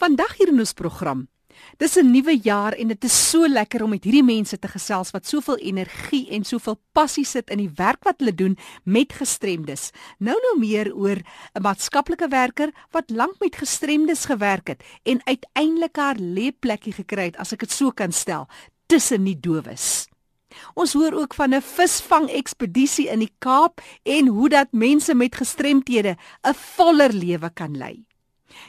Vandag hier in ons program. Dis 'n nuwe jaar en dit is so lekker om met hierdie mense te gesels wat soveel energie en soveel passie sit in die werk wat hulle doen met gestremdes. Nou nou meer oor 'n maatskaplike werker wat lank met gestremdes gewerk het en uiteindelik haar leeplekkie gekry het, as ek dit so kan stel, tussen die dowes. Ons hoor ook van 'n visvang ekspedisie in die Kaap en hoe dat mense met gestremthede 'n voller lewe kan lei.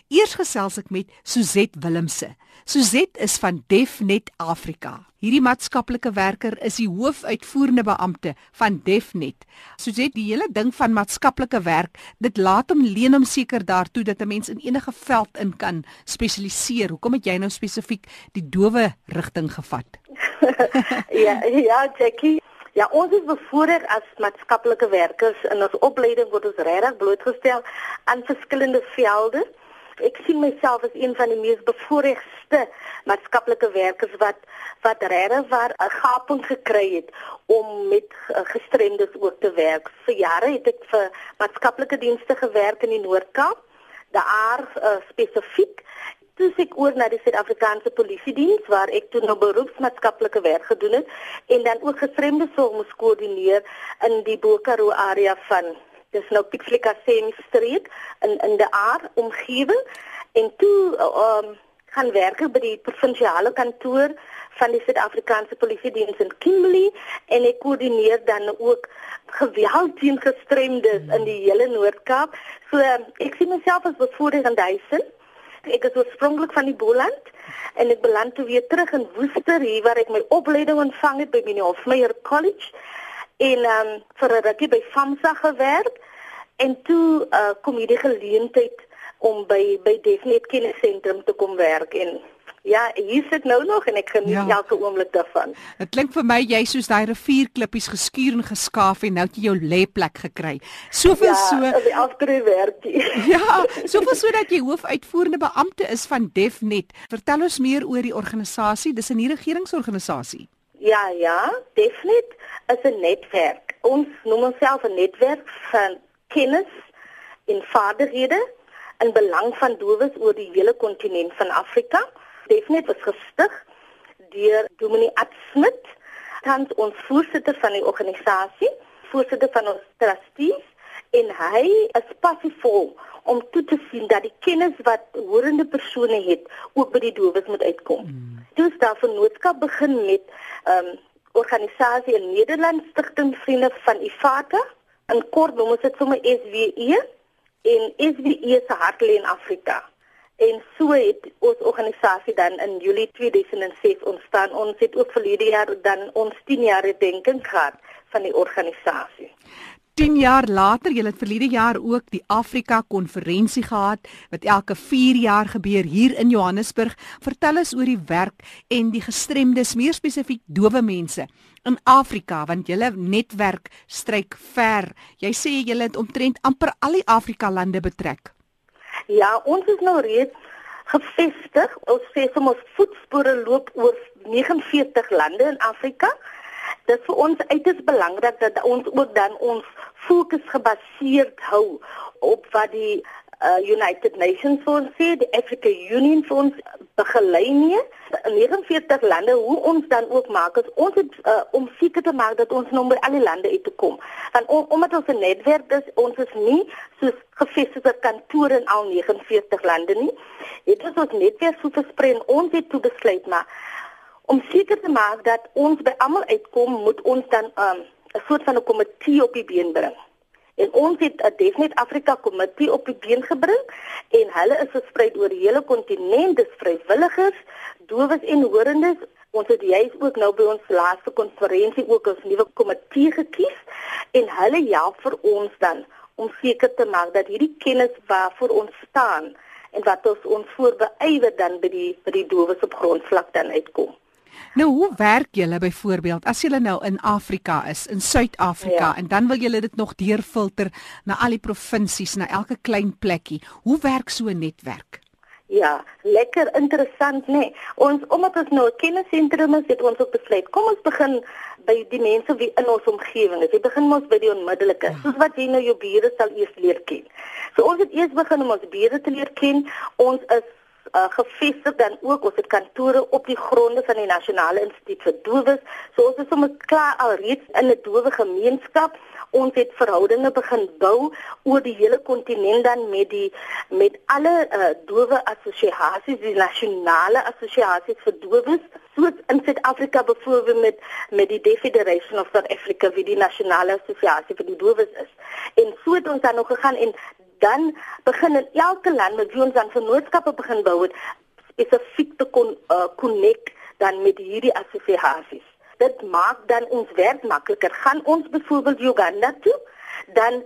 Eers gesels ek met Suzet Willemse. Suzet is van Defnet Afrika. Hierdie maatskaplike werker is die hoofuitvoerende beampte van Defnet. Suzet, die hele ding van maatskaplike werk, dit laat hom leen om seker daartoe dat 'n mens in enige veld in kan spesialiseer. Hoekom het jy nou spesifiek die dowe rigting gevat? ja, ja, Jackie. Ja, ons is bevoorreg as maatskaplike werkers in ons opleiding word ons regtig blootgestel aan verskillende velde ek sien myself as een van die mees bevoorregte maatskaplike werkers wat wat regtig waar 'n gaping gekry het om met uh, gestremdes ook te werk. Vir jare het ek vir maatskaplike dienste gewerk in die Noord-Kaap, daar uh, spesifiek toe ek oor na die Suid-Afrikaanse Polisie diens waar ek toe nou beroepsmaatskaplike werk gedoen het en dan ook gestremde sorg moes koördineer in die Bokaro area van dis nou Pietflika Sen streek in in die aard omgewing en toe um gaan werk by die provinsiale kantoor van die Suid-Afrikaanse Polisie diens in Kimberley en ek koördineer dan ook geweld teen gestremdes in die hele Noord-Kaap. So ek sien myself as bevoorreg in sin. Ek is oorspronklik van die Boland en ek beland toe weer terug in Woester hier waar ek my opleiding ontvang het by Minnie Hofmeyer College en ehm um, vir 'n rukkie by FAMSA gewerk en toe uh, kom hierdie geleentheid om by by Defnet Kennisentrum te kom werk en ja, hier sit nou nog en ek geniet ja. elke oomblik daarvan. Dit klink vir my jy soos daai rivierklippies geskuur en geskaaf en nou het jy jou lêplek gekry. Soveel ja, so die afdryfwerkie. ja, soveel so dat jy hoofuitvoerende beampte is van Defnet. Vertel ons meer oor die organisasie. Dis 'n nie regeringsorganisasie. Ja, ja, Defnet is 'n netwerk. Ons noem onsself 'n netwerk van kennis en vaardighede in belang van dowes oor die hele kontinent van Afrika. Definitief was gestig deur Dominee Atsmit, tans ons voorsitter van die organisasie, voorsitter van ons trustees en hy is passievol om toe te sien dat die kennis wat horende persone het ook by die dowes moet uitkom. Hmm. Dus daar vennootskap begin met 'n um, organisasie in Nederland Stichting Vriende van Ifata in kort noem ons dit sommer SWE en SWE se hart lê in Afrika. En so het ons organisasie dan in Julie 2006 ontstaan. Ons het ook verlede jaar dan ons 10 jaar herdenking gehad van die organisasie. 10 jaar later, julle het verlede jaar ook die Afrika konferensie gehad wat elke 4 jaar gebeur hier in Johannesburg. Vertel ons oor die werk en die gestremdes, meer spesifiek dowe mense in Afrika want julle netwerk stryk ver. Jy sê julle het omtrent amper al die Afrika lande betrek. Ja, ons is nou reeds gevestig. Ons sê ons voetspore loop oor 49 lande in Afrika dit vir ons uiters belangrik dat ons ook dan ons fokus gebaseerd hou op wat die uh, United Nations vir ons sê, die Africa Union vir ons begelei nie. In 49 lande hoe ons dan ook maak is ons het uh, om seker te maak dat ons nou by al die lande uit te kom. Want om, omdat ons 'n netwerk is, ons is nie soos gevestigde kantore in al 49 lande nie. Dit is ons netwerk so versprei en ons het toe besluit maar om seker te maak dat ons by almal uitkom, moet ons dan 'n um, soort van 'n komitee op die been bring. En ons het 'n Definite Afrika komitee op die been gebring en hulle is versprei oor die hele kontinent, dis vrywilligers, dowes en horendes. Ons het juis ook nou by ons laaste konferensie ook 'n nuwe komitee gekies en hulle help vir ons dan om seker te maak dat hierdie kennis waarvoor ons staan en wat ons ons voorbeywer dan by die by die dowes op grondvlak dan uitkom. Nou hoe werk julle byvoorbeeld as julle nou in Afrika is, in Suid-Afrika ja. en dan wil julle dit nog deurfilter na al die provinsies, na elke klein plekkie. Hoe werk so 'n netwerk? Ja, lekker interessant nê. Nee. Ons omdat ons nou 'n kennisentrum is, het ons ook besluit, kom ons begin by die mense wie in ons omgewing is. Jy begin mos by die onmiddellike, ja. soos wat jy nou jou bure sal eers leer ken. So ons het eers begin om ons bure te leer ken. Ons is uh, gevestig dan ook ons het kantore op die gronde van die Nasionale Instituut vir Dowes. So ons is sommer klaar al reeds in 'n dowe gemeenskap. Ons het verhoudinge begin bou oor die hele kontinent dan met die met alle uh, dowe assosiasies, die nasionale assosiasies vir dowes soos in Suid-Afrika byvoorbeeld met met die Deaf Federation of South Africa wie die nasionale assosiasie vir die dowes is. En so het ons dan nog gegaan en dan begin in elke land met wie ons dan vennootskappe begin bou het spesifiek te kon uh, connect dan met hierdie assosiasies. Dit maak dan ons werk makliker. Gaan ons byvoorbeeld Uganda toe, dan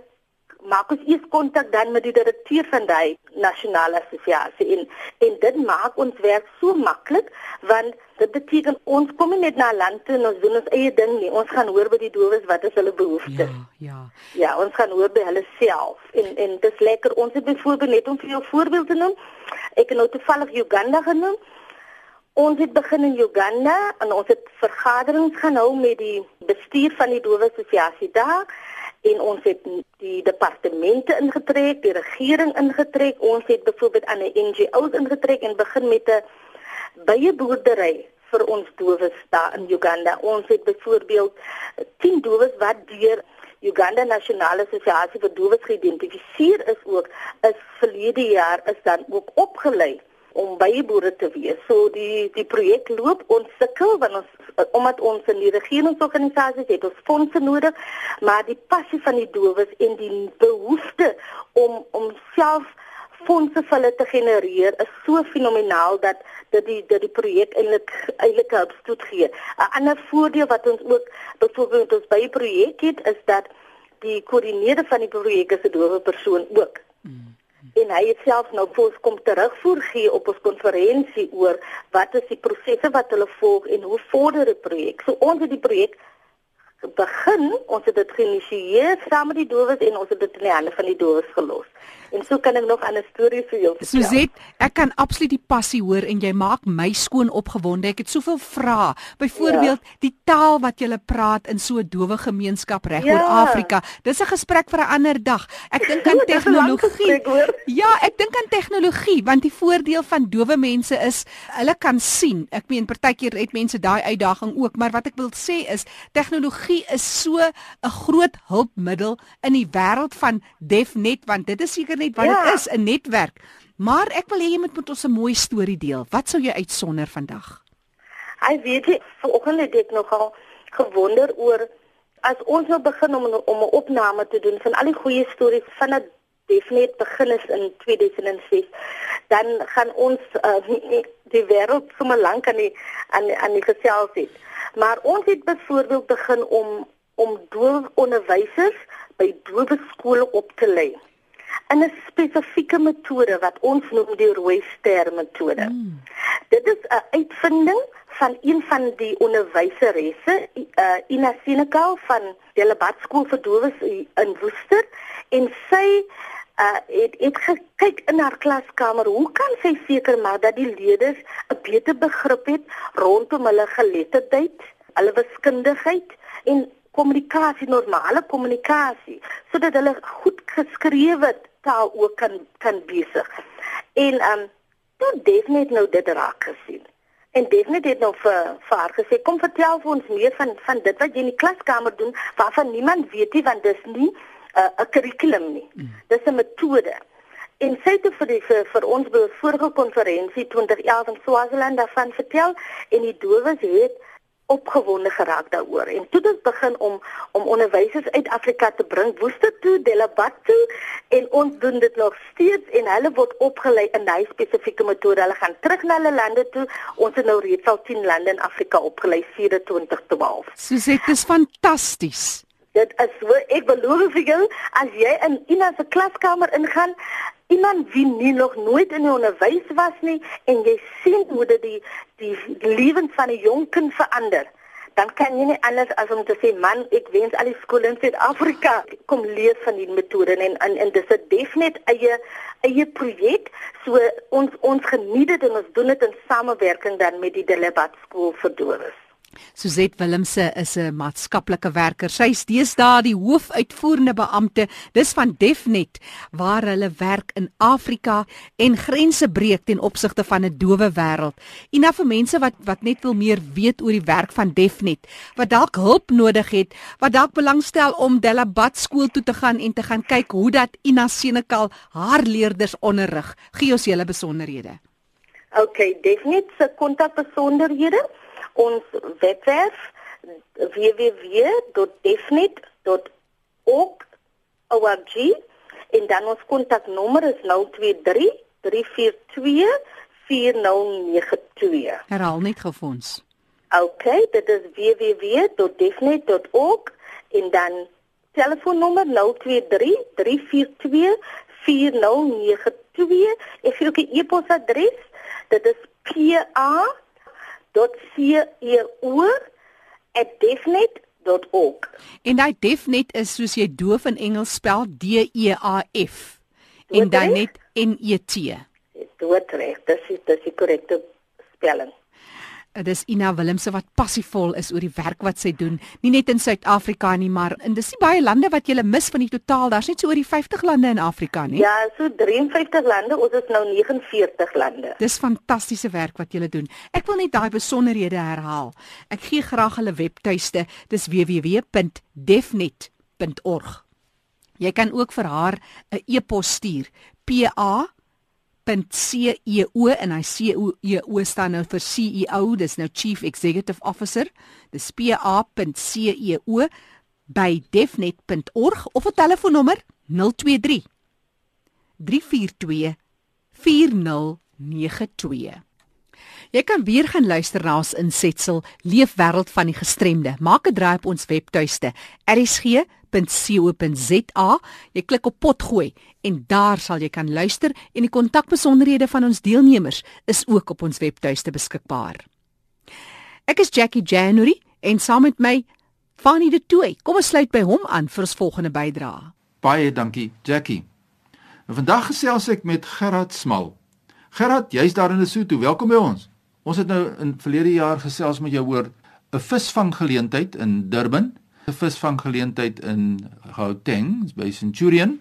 maak ons eers kontak dan met die direkteur van daai nasionale assosiasie en en dit maak ons werk so maklik want dit beteken ons kom nie net na land toe en ons doen ons eie ding nie. Ons gaan hoor by die dowes wat is hulle behoeftes. Ja ja. Ja ons gaan hoor by hulle self. En en dit is lekker. Ons het byvoorbeeld net om vir jou voorbeeld te noem. Ek het nou toevallig Uganda genoem. Ons het begin in Uganda en ons het vergaderings gehou met die bestuur van die Dowe Assosiasie daar en ons het die departemente ingetrek, die regering ingetrek. Ons het byvoorbeeld aan 'n NGO's ingetrek en begin met 'n baie boerdery vir ons dowes daar in Uganda. Ons het byvoorbeeld 10 dowes wat deur Uganda Nasionale Assosiasie vir Dowes geïdentifiseer is ook is verlede jaar is dan ook opgelei om byboere te wees. So die die projek loop ons sukkel want ons omdat ons in die regeringsorganisasies het ons fondse nodig, maar die passie van die dowes en die behoefte om om self fondse vir hulle te genereer is so fenomenaal dat dat die dat die projek eintlik eintlik help stoot gee. 'n Ander voordeel wat ons ook byvoorbeeld ons by projek het is dat die koördineerder van die projek is 'n dowe persoon ook. Mm en hy het self nou vir ons kom terugvoer gee op ons konferensie oor wat is die prosesse wat hulle volg en hoe vorder die projek. So ons het die projek begin, ons het dit geïnisieer saam met die dowes en ons het dit in die hande van die dowes gelos. En so kan ek nog 'n storie vir jou vertel. Suzet, ek kan absoluut die passie hoor en jy maak my skoon opgewonde. Ek het soveel vrae. Byvoorbeeld, ja. die taal wat jy praat in so 'n dowe gemeenskap reg oor ja. Afrika. Dis 'n gesprek vir 'n ander dag. Ek dink aan tegnologie. Ja, ek dink aan tegnologie want die voordeel van dowe mense is hulle kan sien. Ek meen partykeer het mense daai uitdaging ook, maar wat ek wil sê is tegnologie is so 'n groot hulpmiddel in die wêreld van DefNet want dit is seker net wat dit ja. is 'n netwerk. Maar ek wil hê jy moet met ons 'n mooi storie deel. Wat sou jy uitsonder vandag? Hy weet jy, vanoggend het ek nogal gewonder oor as ons nou begin om om 'n opname te doen van al die goeie stories van 'n Defnet begin is in 2006 dan gaan ons uh, die wêreld sommer lank aan die aan aan die gesels het. Maar ons het byvoorbeeld begin om om doof onderwysers by doof skole op te lei in 'n spesifieke metode wat ons noem die rooi ster metode. Mm. Dit is 'n uitvinding van een van die onderwyseresse, uh, Ina Senekal van Delabat Skool vir Dowes in Woester en sy uh, het het gekyk in haar klaskamer hoe kan sy seker maak dat die leerders 'n beter begrip het rondom hulle geletterdheid, hulle wiskundigheid en kommunikasie normale kommunikasie sodat hulle goed geskrewe taal ook kan kan besig. En ehm um, toe Defnet nou dit raak gesien. En Defnet het nou vir vir haar gesê kom vertel vir ons meer van van dit wat jy in die klaskamer doen waarvan niemand weet nie want dis nie uh, 'n uh, kurrikulum nie. Mm. Dis 'n metode. En sy het vir die vir, vir ons by vorige konferensie 2011 in Swaziland daarvan vertel en die dowes het opgewonde geraak daaroor. En toe het begin om om onderwysers uit Afrika te bring woeste toe Delabat toe en ons doen dit nog steeds en hulle word opgelei in daai spesifieke metode. Hulle gaan terug na hulle lande toe. Ons het nou reeds al 10 lande in Afrika opgelei 2012 Soos dit is fantasties. Dit is ek beloof vir jou as jy in Ina se klaskamer ingaan iemand wie nie nog nooit in die onderwys was nie en jy sien hoe dit die die lewens van 'n jong kind verander dan kan jy nie anders as om te sê man ek wens al die skole in Suid-Afrika kom leer van die metode en en, en dis 'n definite eie eie projek. So ons ons geniet dit en ons doen dit in samewerking dan met die Delabat skool vir dowes Suzette Willemse is 'n maatskaplike werker. Sy is deesdae die hoofuitvoerende beampte dis van Defnet waar hulle werk in Afrika en grense breek ten opsigte van 'n dowe wêreld. Ina vir mense wat wat net wil meer weet oor die werk van Defnet, wat dalk hulp nodig het, wat dalk belangstel om Delabat skool toe te gaan en te gaan kyk hoe dat Ina Senekal haar leerders onderrig. Gee ons julle besonderhede. OK, Defnet se kontakbesonderhede ons webwerf www.defnet.org en dan ons kontaknommer is 023 342 4092. Herhaal net gou vir ons. OK, dit is www.defnet.org en dan telefoonnommer 023 342 4092. Ek gee ook 'n e-posadres. Dit is pa .ceo@defnet.org. En daai defnet is soos jy doof in Engels spel D E A F. En dan net N E T. Dit reg, dis dis die korrekte spelling. Dit is Ina Willemse wat passievol is oor die werk wat sy doen, nie net in Suid-Afrika nie, maar in dis nie baie lande wat jy mis van die totaal. Daar's net so oor die 50 lande in Afrika, nie? Ja, so 53 lande, ons is nou 49 lande. Dis fantastiese werk wat julle doen. Ek wil net daai besonderhede herhaal. Ek gee graag hulle webtuiste. Dis www.defnet.org. Jy kan ook vir haar 'n e-pos stuur. P A .ceo en hy CEO staan nou vir CEO, dis nou Chief Executive Officer. Dis pa.ceo by defnet.org of 'n telefoonnommer 023 342 4092. Jy kan weer gaan luister na ons insetsel Leefwêreld van die gestremde. Maak 'n draai op ons webtuiste rsg.co.za. Jy klik op potgooi en daar sal jy kan luister en die kontakbesonderhede van ons deelnemers is ook op ons webtuiste beskikbaar. Ek is Jackie January en saam met my Fanny de Tooi. Kom ons sluit by hom aan vir ons volgende bydrae. Baie dankie, Jackie. En vandag gesels ek met Gerard Smal. Gerard, jy's daar in Lesotho. Welkom by ons. Ons het nou in verlede jaar gesels met jou oor 'n visvanggeleentheid in Durban, 'n visvanggeleentheid in Gauteng by Centurion.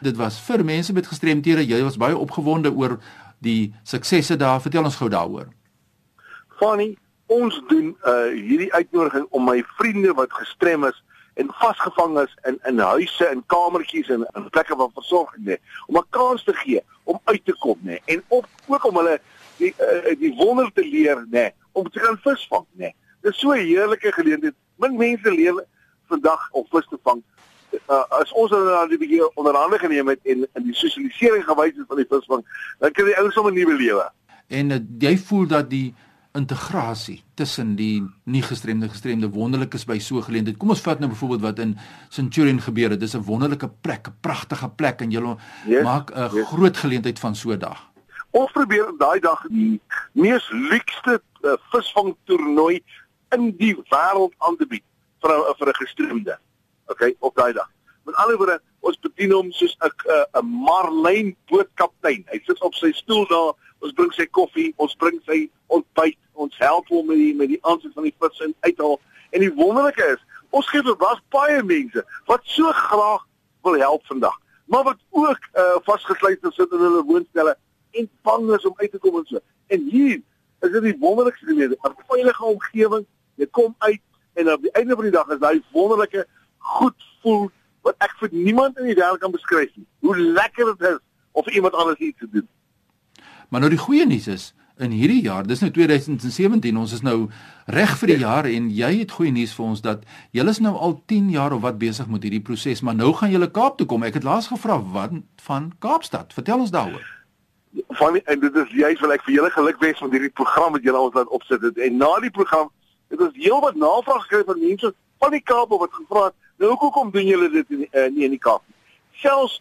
Dit was vir mense met gestremthede. Jy was baie opgewonde oor die suksesse daar. Vertel ons gou daaroor. Fanny, ons doen uh hierdie uitnodiging om my vriende wat gestrem is en vasgevang is in in huise en kamertjies en in plekke van versorging nê, om 'n kans te gee om uit te kom nê en op, ook om hulle die uh, die wonder te leer nê nee, om te gaan visvang nê. Nee. Dis so 'n heerlike geleentheid. Min mense leer vandag om vis te vang. Uh, as ons dan die bietjie onderhande geneem het en in die sosialisering gewys het van die visvang, dan kry die ouens sommer 'n nuwe lewe. En uh, jy voel dat die integrasie tussen die nie gestremde gestremde wonderlik is by so 'n geleentheid. Kom ons vat nou byvoorbeeld wat in Centurion gebeur het. Dis 'n wonderlike plek, 'n pragtige plek en jy yes, maak 'n yes. groot geleentheid van so 'n dag. Ons probeer daai dag die mees luukste uh, visvang toernooi in die wêreld aan te bied vir 'n vir 'n gestremde. Okay, op daai dag. Met ander woorde, ons bedien hom soos 'n 'n marlyn bootkaptein. Hy sit op sy stoel daar, ons bring sy koffie, ons bring sy ontbyt, ons help hom met die met die aansit van die vis en uithaal. En die wonderlike is, ons gee vir was baie mense wat so graag wil help vandag, maar wat ook uh, vasgesluit sit in hulle woonstelle en bang is om uit te kom en so. En hier is dit die wonderlikste ding, 'n veilige omgewing. Jy kom uit en op die einde van die dag is daai wonderlike goed voel wat ek vir niemand in die wêreld kan beskryf nie. Hoe lekker dit is of iemand anders iets te doen. Maar nou die goeie nuus is in hierdie jaar, dis nou 2017, ons is nou reg vir die ja. jaar en jy het goeie nuus vir ons dat julle is nou al 10 jaar of wat besig met hierdie proses, maar nou gaan julle Kaap toe kom. Ek het laas gevra wat van Kaapstad. Vertel ons daaroor van en dit is juist wil ek vir julle geluk wens met hierdie program wat julle ons laat opsit het. en na die program het ons heelwat navraag gekry van mense van die Kaap wat gevra het nou hoekom doen julle dit in, uh, nie in die Kaap selfs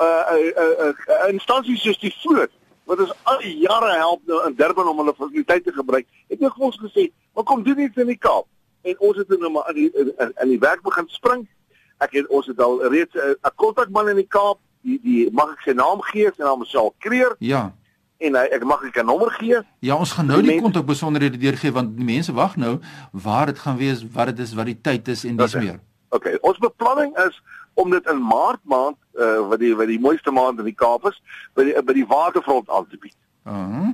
uh uh, uh, uh instansies soos die vloot wat ons al die jare help nou in Durban om hulle fasiliteite te gebruik het ook ons gesê maar kom doen iets in die Kaap. En ons het nou maar in die in, in die werk begin spring. Ek het ons het al reeds 'n kontakman in die Kaap die die mag ek sy naam gee, sy naam is Saul Kreer. Ja. en hy ek mag ek 'n nommer gee. Ja, ons gaan nou die kontak besonderhede deurgee want die mense wag nou waar dit gaan wees, wat dit is, wat die tyd is en dis meer. Okay, ons beplanning is om dit in Maart maand uh, wat die wat die mooiste maand in die Kaap is by die by die waterfront aan te bied. Uh -huh.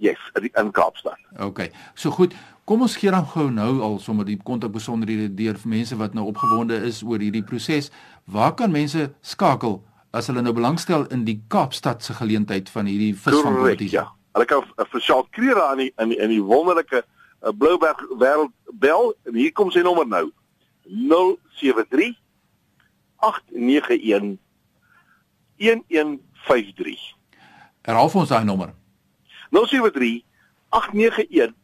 Yes, in Kaapstad. Okay. So goed, kom ons gee dan gou nou al sommer die kontak besonderhede deur vir mense wat nou opgewonde is oor hierdie proses. Waar kan mense skakel as hulle nou belangstel in die Kaapstad se geleentheid van hierdie visvangkompetisie? Ja. Hulle kan vir Shaal Kreere aan die in die, in die wonderlike uh, Blouberg wêreld bel en hier kom sy nommer nou. 073 891 1153. Herhaal vir ons daai nommer. 073 891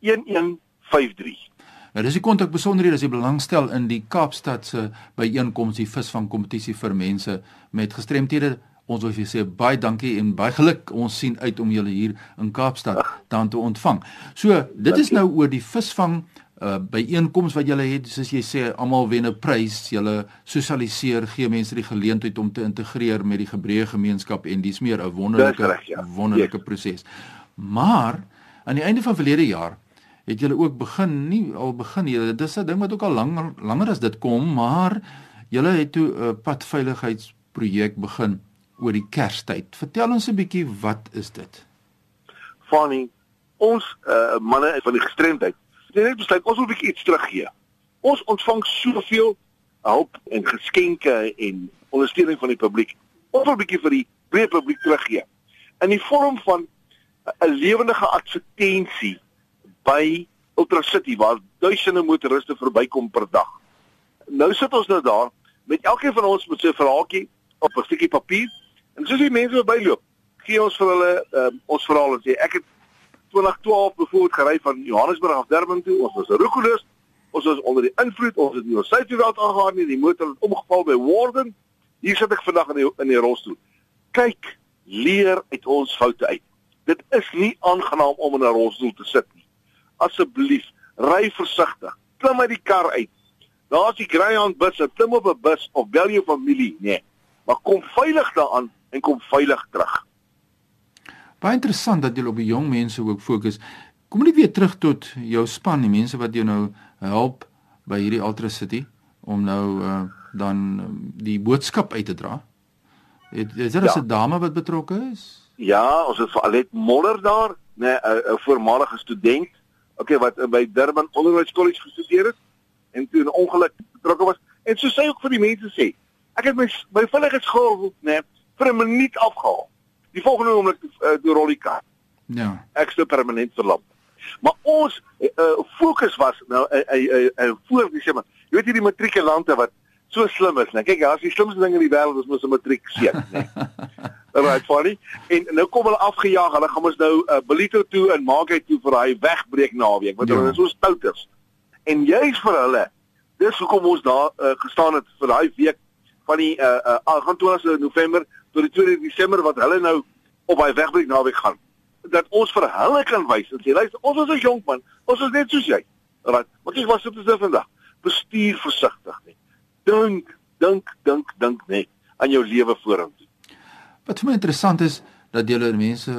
1153. Nou dis die kontak besonderhede as jy belangstel in die Kaapstad se byeenkoms die visvang kompetisie vir mense met gestremthede. Ons wil vir sê baie dankie en baie geluk. Ons sien uit om julle hier in Kaapstad dan te ontvang. So, dit is nou oor die visvang uh byeenkoms wat julle het soos jy sê almal wen 'n prys julle sosialiseer gee mense die geleentheid om te integreer met die Hebreë gemeenskap en dis meer 'n wonderlike recht, ja. wonderlike yes. proses maar aan die einde van verlede jaar het julle ook begin nie al begin julle dis 'n ding wat ook al langer langer as dit kom maar julle het toe 'n padveiligheidsprojek begin oor die Kerstyd vertel ons 'n bietjie wat is dit Fanny ons uh, manne van die gestremdheid het net besluit ons wil 'n bietjie iets teruggee. Ons ontvang soveel hulp en geskenke en ondersteuning van die publiek. Ons wil 'n bietjie vir die breë publiek teruggee in die vorm van 'n lewendige advertensie by Ultra City waar duisende motoriste verbykom per dag. Nou sit ons nou daar met elkeen van ons met sy verhaaltjie op 'n stukkie papier en soos die mense verbyloop, gee ons vir hulle um, ons verhaal en sê ek het 2012 bijvoorbeeld gery van Johannesburg af Durban toe. Ons was roekeloos. Ons was onder die invloed. Ons het nie ons suidveld aangegaan nie. Die motor het omgeval by Warden. Hier sit ek vandag in die in die rolstoel. Kyk, leer uit ons foute uit. Dit is nie aangenaam om in 'n rolstoel te sit. Asseblief, ry versigtig. Klim uit die kar uit. Daar's die Greyhound bus, klim op 'n bus of bel jou familie, nee. Maar kom veilig daaraan en kom veilig terug. Baie interessant dat jy op die jong mense ook fokus. Kom net weer terug tot jou span, die mense wat jou nou help by hierdie Ultra City om nou uh, dan um, die boodskap uit te dra. Het, is daar 'n ja. dame wat betrokke is? Ja, ons het vir Alet Moller daar, 'n nee, 'n voormalige student, okay, wat by Durban Onderwys College gestudeer het en toe 'n ongeluk betrokke was. En so sê ek vir die mense sê, ek het my my veiligheidsskool, nee, vir 'n minuut afgehaal. Die volgende oomblik uh, die rollie kar. Ja. Ek sou permanent verlam. Maar ons uh, fokus was nou 'n uh, 'n uh, uh, uh, voor die sê maar, jy weet hierdie matrikulante wat so slim is, nee. Kyk, as die slimste ding in die wêreld is mos 'n matriek seet, nee. Alright, funny. En nou kom hulle afgejaag. Hulle gaan ons nou uh, Belito toe en maak hy toe vir hy wegbreek naweek, want ja. hulle is so stouters. En juist vir hulle, dis hoekom ons daar uh, gestaan het vir daai week van die uh, uh, 28 November tot die 2 Desember wat hulle nou op hy wegbreek naweek gaan dat ons vir hulle kan wys en sê luister ons is 'n jong man ons is net soos jy right wat ek was op die vandag bestuur versigtig net dink dink dink dink net aan jou lewe vorentoe wat vir my interessant is dat julle mense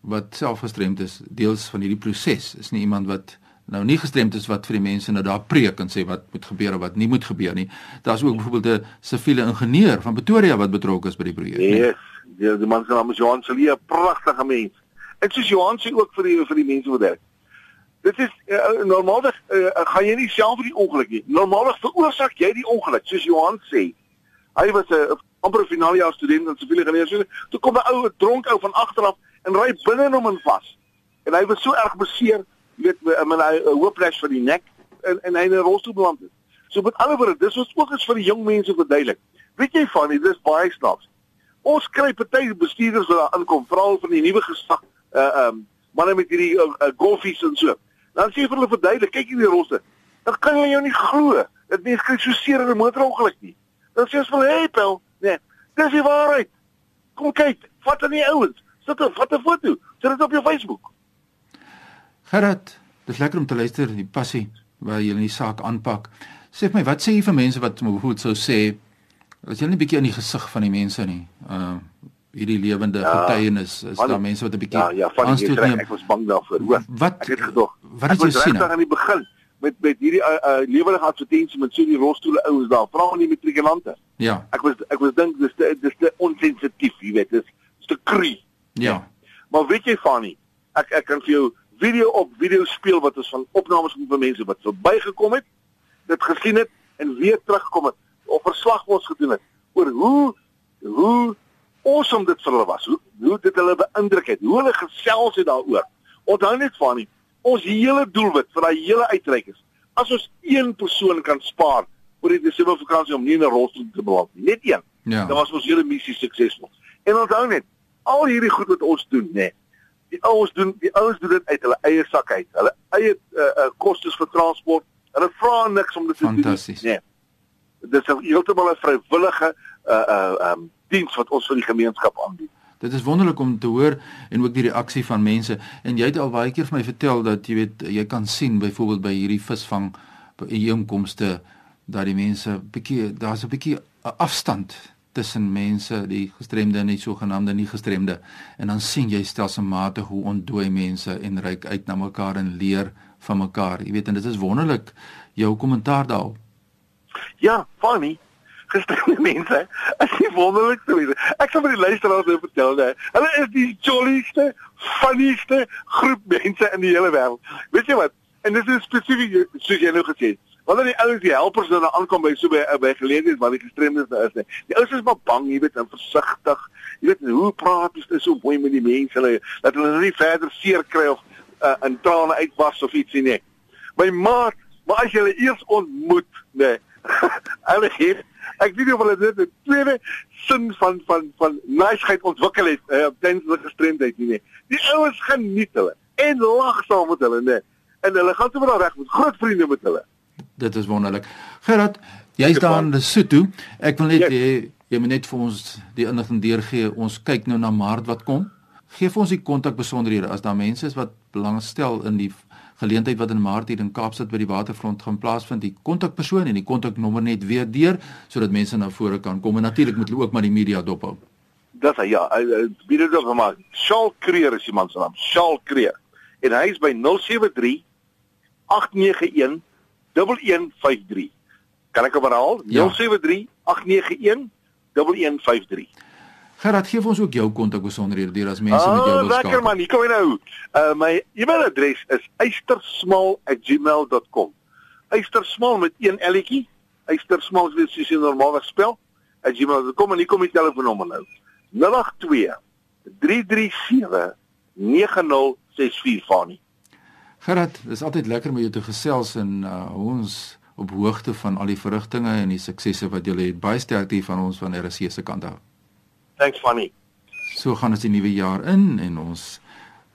wat selfgestremd is deels van hierdie proses is nie iemand wat nou nie gestremd is wat vir die mense nou daar preek en sê wat moet gebeur en wat nie moet gebeur nie. Daar's ook byvoorbeeld 'n siviele ingenieur van Pretoria wat betrokke is by die projek. Nee, die, die man se naam is Johan Celia, pragtige mens. En soos Johan sê ook vir die vir die mense wat werk. Dit is uh, normaalweg uh, gaan jy nie self vir die ongeluk nie. Normaalweg veroorsaak jy die ongeluk, soos Johan sê. Hy was 'n amper finale jaar student in siviele ingenieur. Toe kom 'n ou dronk ou van agteraf en ry binne hom in vas. En hy was so erg beseer weet met 'n hoopless vir die nek en en hy in 'n rolstoel beland het. So met ander woorde, dis ons ook is vir die jong mense verduidelik. Weet jy van dit is baie snaaks. Ons kry party bestuurders wat daar inkom, veral van die nuwe geslag, uh um manne met hierdie uh, uh, golfies en so. Dan sê jy vir hulle verduidelik, kyk hierdie rosse. Dan kan jy jou nie glo dat mense kry so seer in 'n motorongeluk nie. Dan sê jy vir hulle, "Hey, pel, nee, dis die waarheid. Kom kyk, vat aan die ouens. Sit 'n vat 'n foto. Sit dit op jou Facebook." Gerard, dis lekker om te luister die passie waar jy in die saak aanpak. Sê vir my, wat sê jy vir mense wat bijvoorbeeld sou sê as jy net 'n bietjie in die gesig van die mense nie. Uh hierdie lewende ja, getuienis is daar mense wat 'n bietjie Ja, ja, van die reg, ek was bang daarvoor. Hoor. Wat ek het gedog. Wat het jy sien? Ek aan die begin met met hierdie uh, uh, lewendige advertensie met so die rolstoele ouens daar, vra aan die matrikulante. Ja. Ek was ek was dink dis te, dis te onsensitief, jy weet, dis te kry. Ja. Maar weet jy Fanny, ek ek kan vir jou video op video speel wat ons van opnames van mense wat verbygekom het, dit gesien het en weer teruggekom het of verslag ons gedoen het oor hoe hoe awesome dit vir hulle was. Hoe hoe dit hulle beïndruk het. Hoe hulle gesels het daaroor. Onthou net van nie. Ons hele doelwit vir daai hele uitreik is as ons een persoon kan spaar oor die Desember vakansie om nie in 'n rolstoel te beland nie. Net een. Ja. Dan was ons hele missie suksesvol. En onthou net, al hierdie goed wat ons doen, nê. Die ouens doen die ouens doen dit uit hulle eie sak uit. Hulle eie uh, uh, kostes vir transport. Hulle vra niks om dit te doen. Fantasties. Nee. Dit is heeltemal 'n vrywillige uh uh um diens wat ons vir die gemeenskap aanbied. Dit is wonderlik om te hoor en ook die reaksie van mense. En jy het al baie keer vir my vertel dat jy weet jy kan sien byvoorbeeld by hierdie visvang inkomste dat die mense bietjie daar's 'n bietjie afstand tussen mense die gestremde en die sogenaamde nie gestremde en dan sien jy stelselmatig hoe ontdooi mense en reik uit na mekaar en leer van mekaar. Jy weet en dit is wonderlik jou kommentaar daarop. Ja, funny. Gestremde mense, is nie wonderlik te wees. Ek sal vir die luisteraars nou vertel hè. Hulle is die jollieste, funnieste groep mense in die hele wêreld. Weet jy wat? En dit is spesifiek soos jy nou gesê het. Wanneer die ouens die helpers nou aankom by so by by geleenthede waar die gestremdes nou is, nee. Die ouens is maar bang, jy weet, en versigtig. Jy weet hoe praat jy so mooi met die mense hulle dat hulle nou nie verder seer kry of uh, in trane uitbars of ietsie nie. My maat, maar as jy hulle eers ontmoet, nee. hulle het ek weet nie of hulle dit 'n tweede sin van van van niceheid ontwikkel het uh, op tydens hulle gestremdheid nie. Nee. Die ouens geniet hulle en lag saam met hulle, nee. En hulle gaan sommer reg met groot vriende met hulle. Dit is wonderlik. Gerard, jy's daar in Lesotho. Ek wil net jy, jy moet net vir ons die inligting deurgee. Ons kyk nou na Maart wat kom. Geef ons die kontakbesonderhede as daar mense is wat belangstel in die geleentheid wat in Maart hier in Kaapstad by die waterfront gaan plaasvind, die kontakpersoon en die kontaknommer net weer deur sodat mense na vore kan kom en natuurlik moet hulle ook maar die media dophou. Dis hy ja, wie dit ook gemaak. Shaal Creer is die man se naam. Shaal Creer. En hy is by 073 891 1153. Kan ek hom herhaal? Ja. 073 891 1153. Gerard, gee ons ook jou kontakbesonderhede deur as mense met jou wil Ah, lekker skakel. man, hier kom hy nou. Uh my e-mailadres is eystersmal@gmail.com. Eystersmal met een L'tjie. Eystersmal is soos jy normaalweg spel. @gmail.com en hier kom die telefoonnommer nou. 082 337 9064 Fani. Gerard, dis altyd lekker om jou te gesels en uh, ons op hoogte van al die verrigtinge en die suksesse wat julle het. Baie sterkte van ons van RC se kant af. Thanks Fani. So gaan ons die nuwe jaar in en ons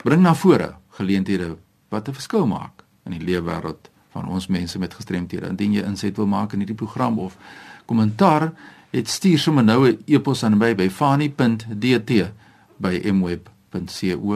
bring na vore geleenthede wat 'n verskil maak in die leefwêreld van ons mense met gestremthede. Indien jy inset wil maak in hierdie program of kommentaar, het stuur sommer nou 'n e-pos aan my by fani.dt by mweb.co.za.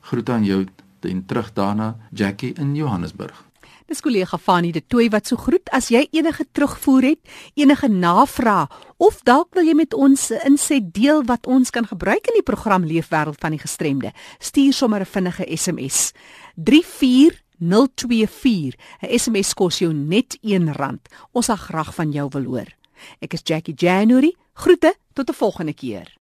Groet aan jou en terug daarna Jackie in Johannesburg. Dis kollega Fanie de Tooi wat so groet. As jy enige terugvoer het, enige navrae of dalk wil jy met ons 'n inset deel wat ons kan gebruik in die program Leefwêreld van die Gestremde, stuur sommer 'n vinnige SMS. 34024. 'n SMS kos jou net R1. Ons sal graag van jou wil hoor. Ek is Jackie January. Groete tot 'n volgende keer.